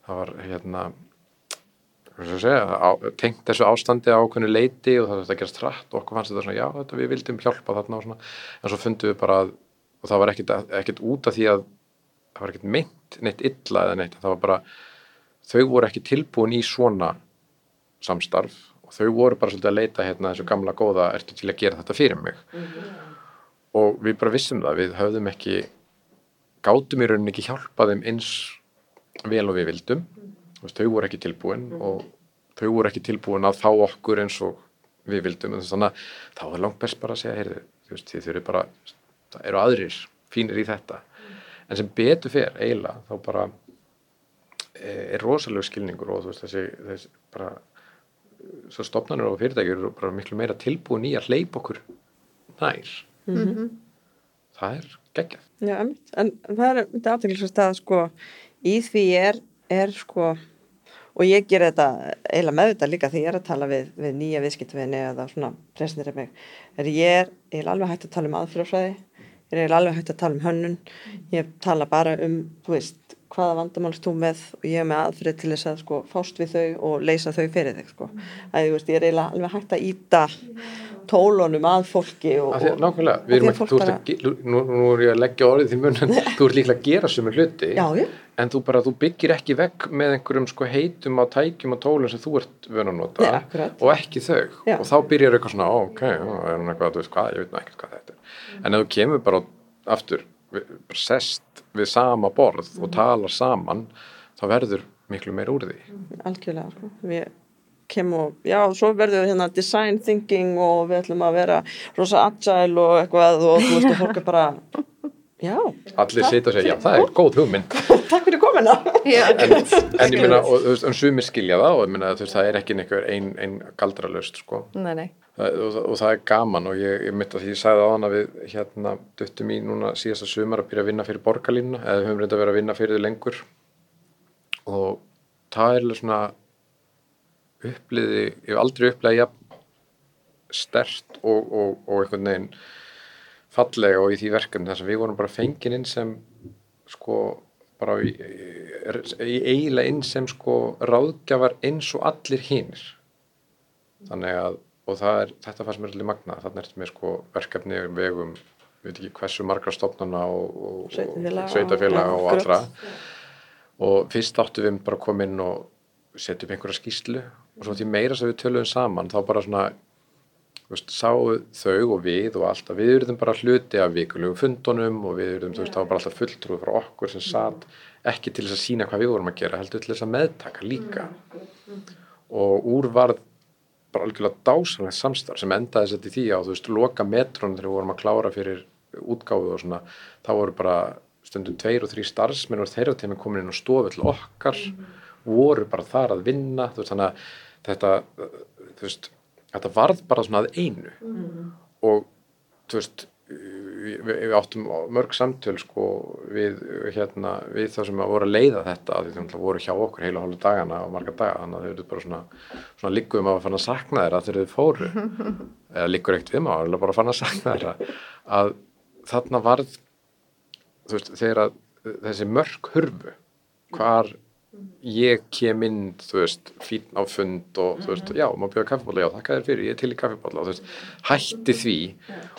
B: það var hérna tengt þessu ástandi á okkunni leiti og það þurfti að gera strætt og okkur fannst þetta svona já, þetta, við vildum hjálpa þarna og svona. En svo fundum við bara að og það var ekkert, ekkert út af því að það var ekkert meint neitt illa eða neitt, það var bara þau voru ekki tilbúin í svona samstarf og þau voru bara svolítið að leita hérna þessu gamla góða ertu til að gera þetta fyrir mig mm -hmm. og við bara vissum það, við höfðum ekki gátum í rauninni ekki hjálpa þeim eins vel og við vildum mm -hmm. þau voru ekki tilbúin mm -hmm. og þau voru ekki tilbúin að fá okkur eins og við vildum, þannig að þá er langt best bara að segja, heyrðu, þið þurfið bara það eru aðrir fínir í þetta en sem betur fer eiginlega þá bara e, er rosalega skilningur og þú veist þessi, þessi bara svo stopnarnir og fyrirtækjur eru bara miklu meira tilbúin í að hleypa okkur nær. Mm -hmm. það er geggjað.
C: Já, en, en það er þetta afteklisast að sko í því er, er sko og ég ger þetta eiginlega með þetta líka þegar ég er að tala við, við nýja viðskiptvinni eða svona presentir mig er ég er eiginlega alveg hægt að tala um aðfyrirfræði ég er alveg hægt að tala um hönnun. Ég tala bara um, þú veist hvaða vandamál þú með og ég er með aðfrið til þess að sko fást við þau og leysa þau fyrir þig sko. Að ég veist ég er eiginlega alveg hægt að íta tólunum að fólki og,
B: Því, nákvæmlega, við erum ekki,
C: bara...
B: að, ge- nú, nú er ég að leggja orðið því mun en þú ert líklega að gera sumir hluti
C: já,
B: en þú bara, þú byggir ekki vekk með einhverjum sko heitum á tækjum og tólum sem þú ert vön að nota
C: Nei,
B: og ekki þau.
C: Já.
B: og þá byrjar eitthvað svona, ó, ok, já, er hún eitthvað, þú veist hvað, ég veit en ef þú kemur bara aftur sest við sama borð
C: Mhm.
B: og talar saman þá verður miklu meir úr því.
C: Algjörlega sko. við kem og, já, svo verður við hérna design thinking og við ætlum að vera rosa agile og eitthvað og þú veist og fólk er bara já,
B: allir sita og segja, já, það er góð hugmynd.
C: Takk fyrir komina
B: en, en ég meina, og þú veist, en sumir skilja það og ég meina, þú veist, það er ekki einhver ein, ein galdralaust, sko.
A: Nei, nei.
B: Og, og það er gaman og ég, ég mitt að því ég sagði á hana við hérna duttum í núna síðasta sumar að byrja að vinna fyrir borgarlínuna eða við höfum reynda að vera að vinna fyrir þau lengur. Og það er svona uppliði, ég hef aldrei uppliðið jafn stert og, og, og einhvern veginn fallega og í því verkefni. Þess að við vorum bara fengin inn sem sko bara í, í eiginlega inn sem sko ráðgjafar eins og allir hinnir þannig að og það er, þetta fannst mér allir magna þannig er með sko verkefni um vegum við veit ekki hversu margra stofnana og, og, og
C: og-
B: allra. og fyrst áttu við bara að koma inn og setja upp einhverja skýslu og svo því meira sem við töluðum saman þá bara svona veist, sáu þau og við og alltaf. Við erum bara hluti af vikulegu fundunum og við það var bara alltaf fulltrúið frá okkur sem satt ekki til þess að sína hvað við vorum að gera, heldur til þess að meðtaka líka. Og úr varð bara algjörlega dásanlegt samstarf sem endaði sett í því á, þú veist, loka metrónu þegar við vorum að klára fyrir útgáfu og svona, þá voru bara stundum tveir og þrý starfsmenn og þeirra tími komin inn og stofu til okkar voru bara þar að vinna þú veist, þannig að þetta þú veist, þetta varð bara svona að einu. Og þú veist við, við áttum mörg samtöl sko við hérna við þá sem að voru að leiða þetta af því náttúrulega voru hjá okkur heila hálfu dagana og marga daga þannig að þau eru bara svona, svona líkuðum að fann að sakna þeirra þegar þau fóru. Eða líkur eitt við maður bara að fann að sakna þeirra. Að þarna varð veist þegar að þessi mörg hurfu hvar ég kem inn, þú veist, fín á fund og þú veist, já, maður bjóða kaffibóla, já, þakka þér fyrir, ég er til í kaffibóla og þú veist, hætti því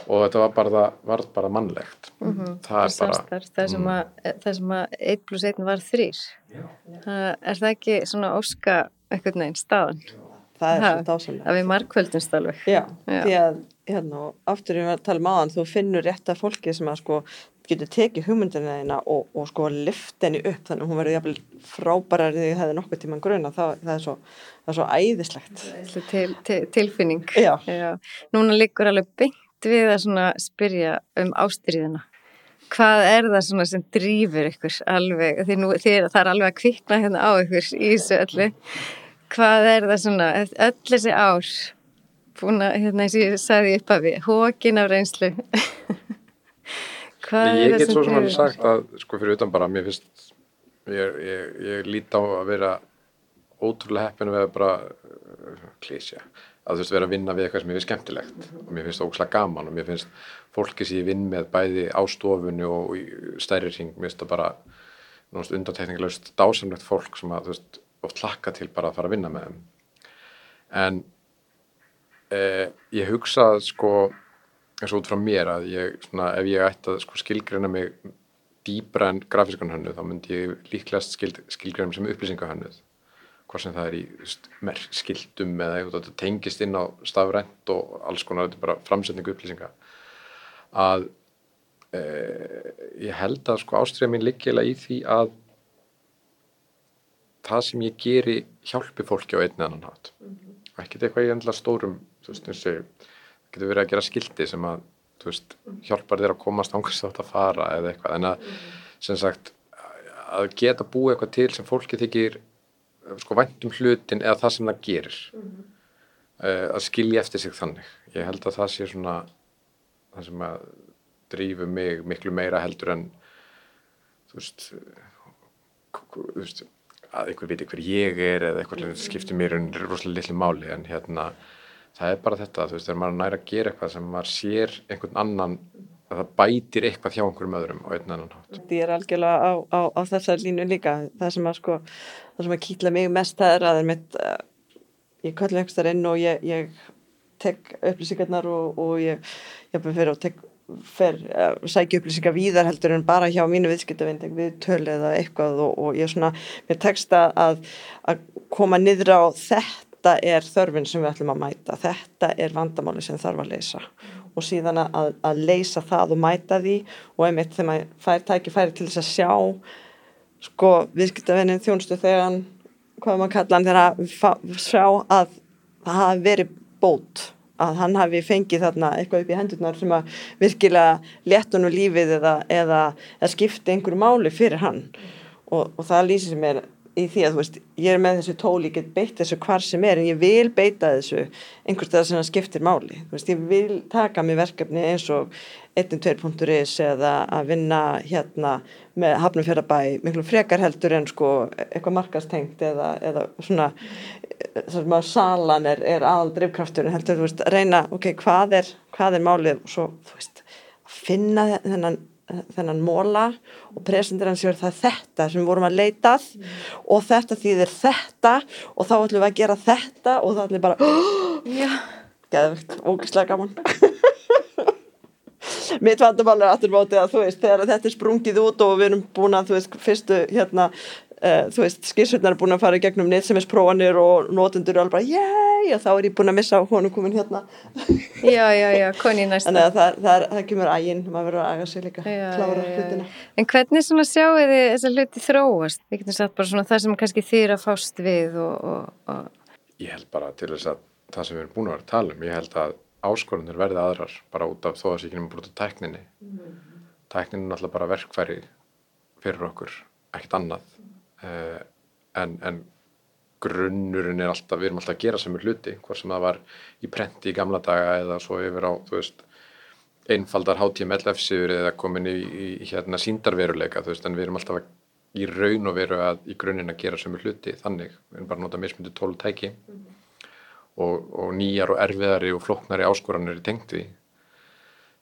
B: og þetta var bara, það varð bara mannlegt. Það er bara, Mm.
A: Samstarf, það sem að, það sem að 1 plus 1 var 3. Það, er það ekki svona óska einhvern veginn staðan?
C: það er
A: Ha,
C: svo dásamlega
A: Að við markvöldumst alveg.
C: Já,
A: Já.
C: því að hérna, og aftur ég var að tala um aðan, þú finnur rétt að fólki sem að sko getur tekið hugmyndina þína og, og sko lift henni upp þannig að hún verður jafnvel frábærar þegar ég hefði nokkuð tíman gruna, það, það, er, svo, það er svo æðislegt.
A: Til, til, tilfinning.
C: Já.
A: Núna liggur alveg beint við að spyrja um ástriðina. Hvað er það sem drýfur ykkur alveg, því nú því það er alveg að kvikna hérna á ykkur í þessu öllu. Hvað er það svona, öll þessi ár, búin að, hérna eins og ég sagði upp af við, hókin af reynslu. Hvað
B: ég get svo sem
A: drýfur?
B: sagt að, sko, fyrir utan bara, mér finnst, ég, ég, ég lít á að vera ótrúlega heppin að vera bara uh, klísja, að þú veist, vera að vinna við eitthvað sem ég finnst skemmtilegt. Og mér finnst það ókslega gaman og mér finnst fólki sem ég vinn með bæði á stofunni og stærri ring, mér finnst það bara undantekningilegust dásamlegt fólk sem að, þú veist, oft hlakka til bara að fara að vinna með þeim. En eh, ég hugsa sko og út frá mér að ég svona, ef ég ætti að sko, skilgreina mig dýbra en grafískan hönnuð þá myndi ég líklegast skil, skilgreina sem upplýsingahönnuð. Hvað sem það er í þú veist, merk, skiltum eða eitthvað þetta tengist inn á stafrænt og alls konar þetta er bara framsetningu upplýsinga. Að e, ég held að sko ástriða mín liggilega í því að það sem ég geri hjálpi fólki á einn eða annan hátt. Og ekkert eitthvað í endla stórum þú veist, ég getur verið að gera skildi sem að veist, hjálpar þér að komast ángast átt að fara eða eitthvað. En að sem sagt að geta búið eitthvað til sem fólki þykir sko væntum hlutin eða það sem það gerir. Uh, að skilja eftir sig þannig. Ég held að það sé svona það sem að drífu mig miklu meira heldur en þú veist, þú veist að einhver viti hver ég er eða eitthvað sem skiptir mér en rosalega litlu máli. En hérna það er bara þetta, þú veist, þegar maður er næra að gera eitthvað sem maður sér einhvern annan að það bætir eitthvað hjá einhverjum öðrum á einn annan hátt.
C: Þetta er algjörlega á, á, á þessar línu líka. Það sem að sko, það sem að kýtla mig mest það er að það er mitt, uh, ég kalli einhverstar inn og ég, ég tek upplýsingarnar og, og ég, ég fyrir og tek, fer, uh, sækja upplýsingar víðar heldur en bara hjá mínu viðskiptavind, við töl eða eitthvað og, og ég svona, mér tekst að, að koma niður á þetta er þörfin sem við ætlum að mæta, þetta er vandamáli sem þarf að leysa. Og síðan að, að leysa það og mæta því og einmitt þegar maður fær tækifæri til þess að sjá sko viðskiptavennin þjónstu þegar hvað maður kalla hann þegar að sjá að það hafi verið bót að hann hafi fengið þarna eitthvað upp í hendurnar sem að virkilega léttunum lífið eða, eða, eða skipti einhverju máli fyrir hann. Og, og það lýsir er í því að þú veist, ég er með þessu tóli, ég get beitt þessu hvar sem er en ég vil beita þessu einhvers stað sem skiptir máli. Þú veist, ég vil taka mig verkefni eins og 1.2.is eða að vinna hérna með hafnumfjörðabæ miklu frekar heldur en sko eitthvað markastengt eða, eða svona þessum að salan er, er aðal drivkraftur en heldur þú veist, að reyna, ok, hvað er hvað er málið? Og svo, þú veist að finna þennan þennan móla og presendir hans sér það þetta sem við vorum að leitað mm. og þetta þýðir þetta og þá ætlum við að gera þetta og það ætlum við bara oh, geðvikt, ógislega gaman mitt vandamál er aftur mótið að þú veist þegar þetta er sprungið út og við erum búin að þú veist fyrstu hérna uh, þú veist skýrsurnar er búin að fara gegnum nýtsemisspróanir og nótundur og alveg bara yey og þá er ég búin að missa á honum komin hérna.
A: Já, já, já, koni næsta.
C: Þannig að það, það, það kemur æginn, maður verður að aga sig líka já, klára já, hlutina.
A: En hvernig svona sjáu þið þess að hluti þróast? Við getum sagt bara svona það sem kannski þýr að fást við og, og, og...
B: Ég held bara til þess að það sem við erum búin að vera að tala um ég held að áskorunir verði aðrar bara út af þó að uh, en, en grunnurinn er alltaf, við erum alltaf að gera sem er hluti, hvort sem það var í prenti í gamla daga eða svo yfir á, veist, einfaldar HTML-F-sigur eða komin í, í hérna síndarveruleika, þú veist, en við erum alltaf í raun og veru að í grunninn að gera sem er hluti, þannig, við erum bara að nota mismundi tól tæki mm -hmm. og, og nýjar og erfiðari og floknari áskoranir í tengti,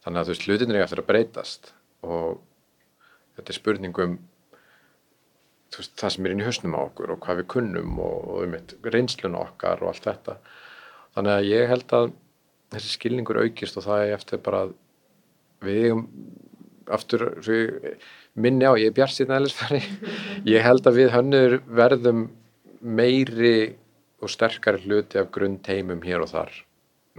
B: þannig að þú veist, hlutin er eftir að breytast og þetta er spurningum veist, það sem er inn í höstnum á okkur og hvað við kunnum og, og um eitt reynslun okkar og allt þetta. Þannig að ég held að þessi skilningur aukist og það er eftir bara að við aftur minni á, ég er bjart síðan eðlisfæri ég held að við hönnur verðum meiri og sterkari hluti af grunn teimum hér og þar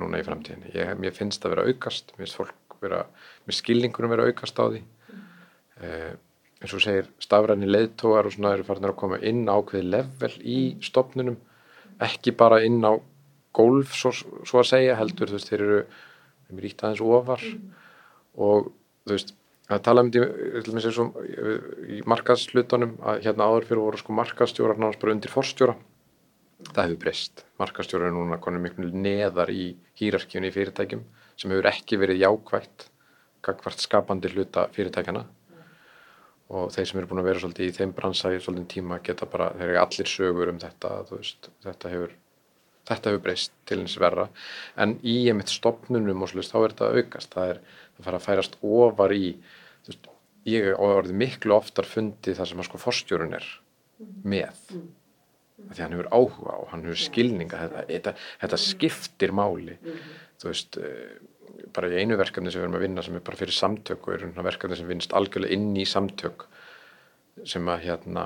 B: núna í framtíðinni. Ég, mér finnst það vera aukast mér finnst fólk vera, mér skilningurum vera aukast á því. Eða eins og segir stafræni leðtógar og svona eru farin að koma inn ákveði level í stopnunum ekki bara inn á golf svo, svo að segja heldur þú veist þeir eru, er ítt aðeins ofar. Mm. og þú veist að tala um því í markaslutunum að hérna áður fyrir voru sko markastjórar náttúrulega bara undir forstjóra. Það hefur breyst, markastjórar er núna konum miklu neðar í hýrarkjunni í fyrirtækjum sem hefur ekki verið jákvægt gagvart skapandi hluta fyrirtækjana og þeir sem eru búin að vera svolítið í þeim bransa í svolítið tíma geta bara, þeir eru allir sögur um þetta, veist, þetta hefur þetta hefur breyst til eins verra. En í einmitt stopnunum og svolítið þá er þetta aukast, það er það fara að færast ofar í veist, ég á orðið miklu oftar fundið það sem að sko forstjórun er með. Mm. Því hann hefur áhuga og hann hefur skilninga þetta, þetta, þetta skiptir máli. Mm. þú veist eh, bara í einu verkefni sem við erum að vinna sem er bara fyrir samtök og er verkefni sem finnst algjörlega inn í samtök sem að hérna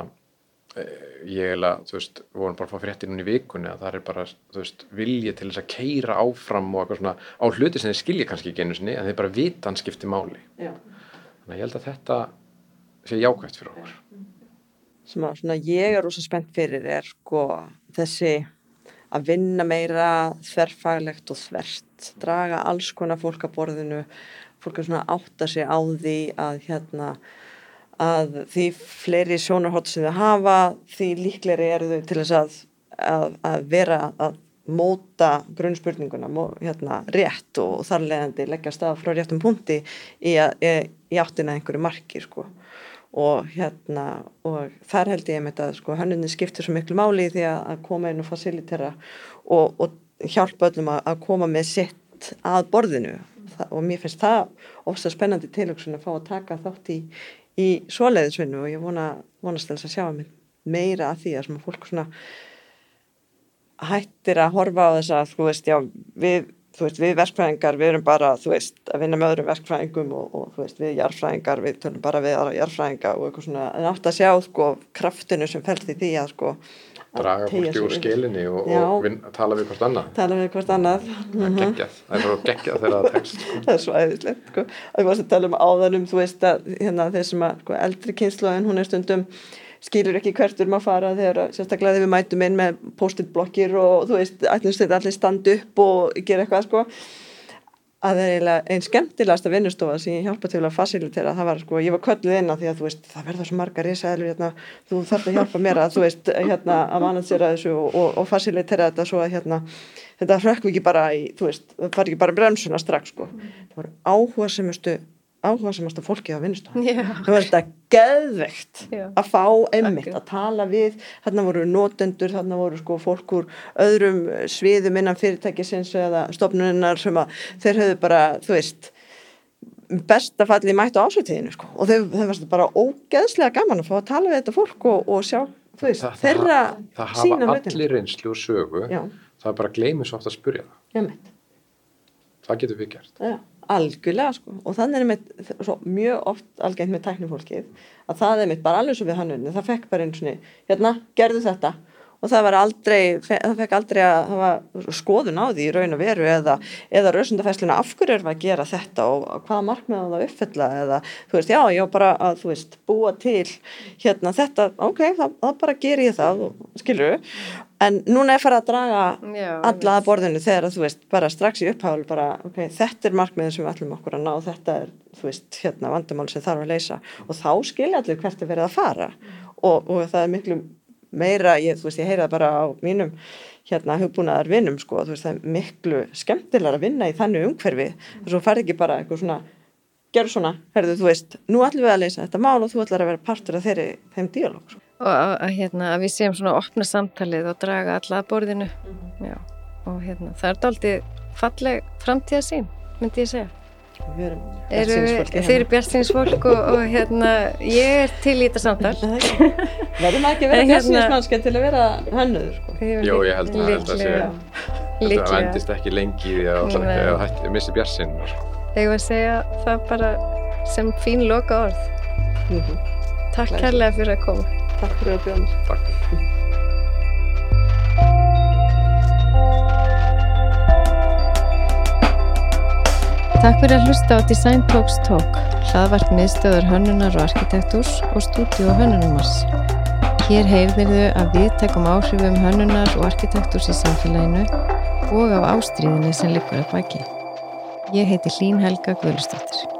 B: eh, ég að, þú veist, við vorum bara að fá fréttir núna í vikunni að það er bara, þú veist, vilja til þess að keira áfram og eitthvað svona á hluti sem þeir skilja kannski ekki einu sinni en þeir bara vita hann skipti máli. Já. þannig að ég held að þetta sé jákvæmt fyrir okkur
C: sem að svona ég er ósað spennt fyrir er sko þessi að vinna meira þverfaglegt og þvert, draga alls konar fólk að borðinu, fólk er svona átta sig á því að hérna að því fleiri sjónarhótt sem þau hafa, því líkleri eru þau til þess að, að, að vera að móta grunnspurninguna hérna, rétt og þarlegandi leggja stað frá réttum punkti í, í, í áttina einhverju marki sko og hérna og þar held ég að sko, hannunni skiptir svo miklu máli því að koma inn og fasilitera og, og hjálpa öllum að, að koma með sitt að borðinu. Það, og mér finnst það ofsa spennandi tilöksun að fá að taka þátt í, í svoleiðisvinnu og ég vona, vonast þess að sjá mig meira að því að að fólk svona hættir að horfa á þess að þú veist, já, við þú veist, við verkfræðingar, við erum bara, þú veist, að vinna með öðrum verkfræðingum og, og þú veist, við jarfræðingar, við tölum bara við aðra jarfræðinga og eitthvað svona, en átt að sjá, sko, kraftinu sem fælst í því að, sko,
B: draga fólki úr skilinni og, og vin, tala við hvort annað.
C: Tala við hvort annað.
B: Það er geggjað, það er geggjað þegar það tekst sko.
C: það er svo æðislegt sko. að við varum að tala um áðanum þú veist að hérna, þessum að sko, eldri kynsluðin hún er stundum skilur ekki hvertur maður fara þegar sérstaklega þegar við mætum inn með post-it blokkir og þú veist, allir standa upp og gera eitthvað sko. Að það er eiginlega einn skemmtilegast að vinnustofa sem ég hjálpa til að fasilitera það var sko, ég var kölluð inn að því að þú veist það verður svo margar risaðilur hérna, þú þarf að hjálpa mér að þú veist hérna að manansera þessu og, og, og fasilitera þetta svo að hérna þetta hrökkum ekki bara í, þú veist, það far ekki bara bremsuna strax sko, það voru áhuga semustu áhuga semast að fólki á vinnustofa það var þetta geðveikt að fá einmitt, að tala við. Þarna voru notendur, þarna voru sko fólk úr öðrum sviðum innan fyrirtækisins eða stofnuninnar sem að þeir höfðu bara, þú veist besta fallið mættu ásveitíðinu sko. Og þeir, þeir varst bara ógeðslega gaman að fá að tala við þetta fólk og, og sjá þú veist, Þa, þeirra
B: það, það hafa allir reynslu og sögu. Já. það er bara að gleymi svo oft að spurja það. Það getur við gert.
C: Já algjörlega sko. Og þannig er mitt svo, mjög oft algengt með tæknifólkið að það er mitt bara alveg svo við hannunni það fekk bara og niður, hérna, gerðu þetta og það var aldrei, það fekk aldrei að hafa skoðun á því í raun og veru eða, eða rausundafæsluna af hverju er það að gera þetta og hvaða markmiða það uppfylla eða þú veist, já, já, bara að þú veist, búa til hérna þetta, ok, það, það bara ger ég það, skilur en núna er farið að draga Já, alla að borðinu þegar þú veist, bara strax í uppháðul bara, ok, þetta er markmiðin sem við ætlum okkur að ná, þetta er, þú veist, hérna vandamál sem þarf að leysa. Og þá skilja allir hvert er verið að fara. Og, og það er miklu meira, ég, þú veist, ég heyra bara á mínum hérna hugbúnaðar vinnum, sko, þú veist, það er miklu skemmtilegar að vinna í þannig umhverfi. Þess að þú færð ekki bara eitthvað svona gerð svona, herðu, þú veist, nú ætlum við að leysa þetta mál og þú ætlar að vera partur af þeirri, þeim díalóg, sko.
A: Og að, hérna, að við séum svona opna samtalið og draga alla að borðinu. Mm -hmm. Já, og hérna, það er aldrei falleg framtíða sín myndi ég segja
C: Eru,
A: þeir eru bjartinsfólk og, og hérna ég er til í þetta samtal.
C: Verður maður ekki að vera hérna- bjartinsmannskja til að vera hannuður sko.
B: Jó, ég held að það sé þetta vendist ekki lengi í því að það missi bjartin
A: Þegar við segja það bara sem fín loka orð mm -hmm. Takk kærlega fyrir að koma.
C: Takk fyrir að bjóða
A: Takk. Fyrir að hlusta á Design Talks Talk, hlaðvart miðstöður hönnunar og arkitektúrs og stúdíu og hönnunumars. Hér heyrðir þau að við tekum áhrifum hönnunar og arkitektúrs í samfélaginu og af ástríðinni sem likur að baki. Ég heiti Hlín Helga Guðlustóttir.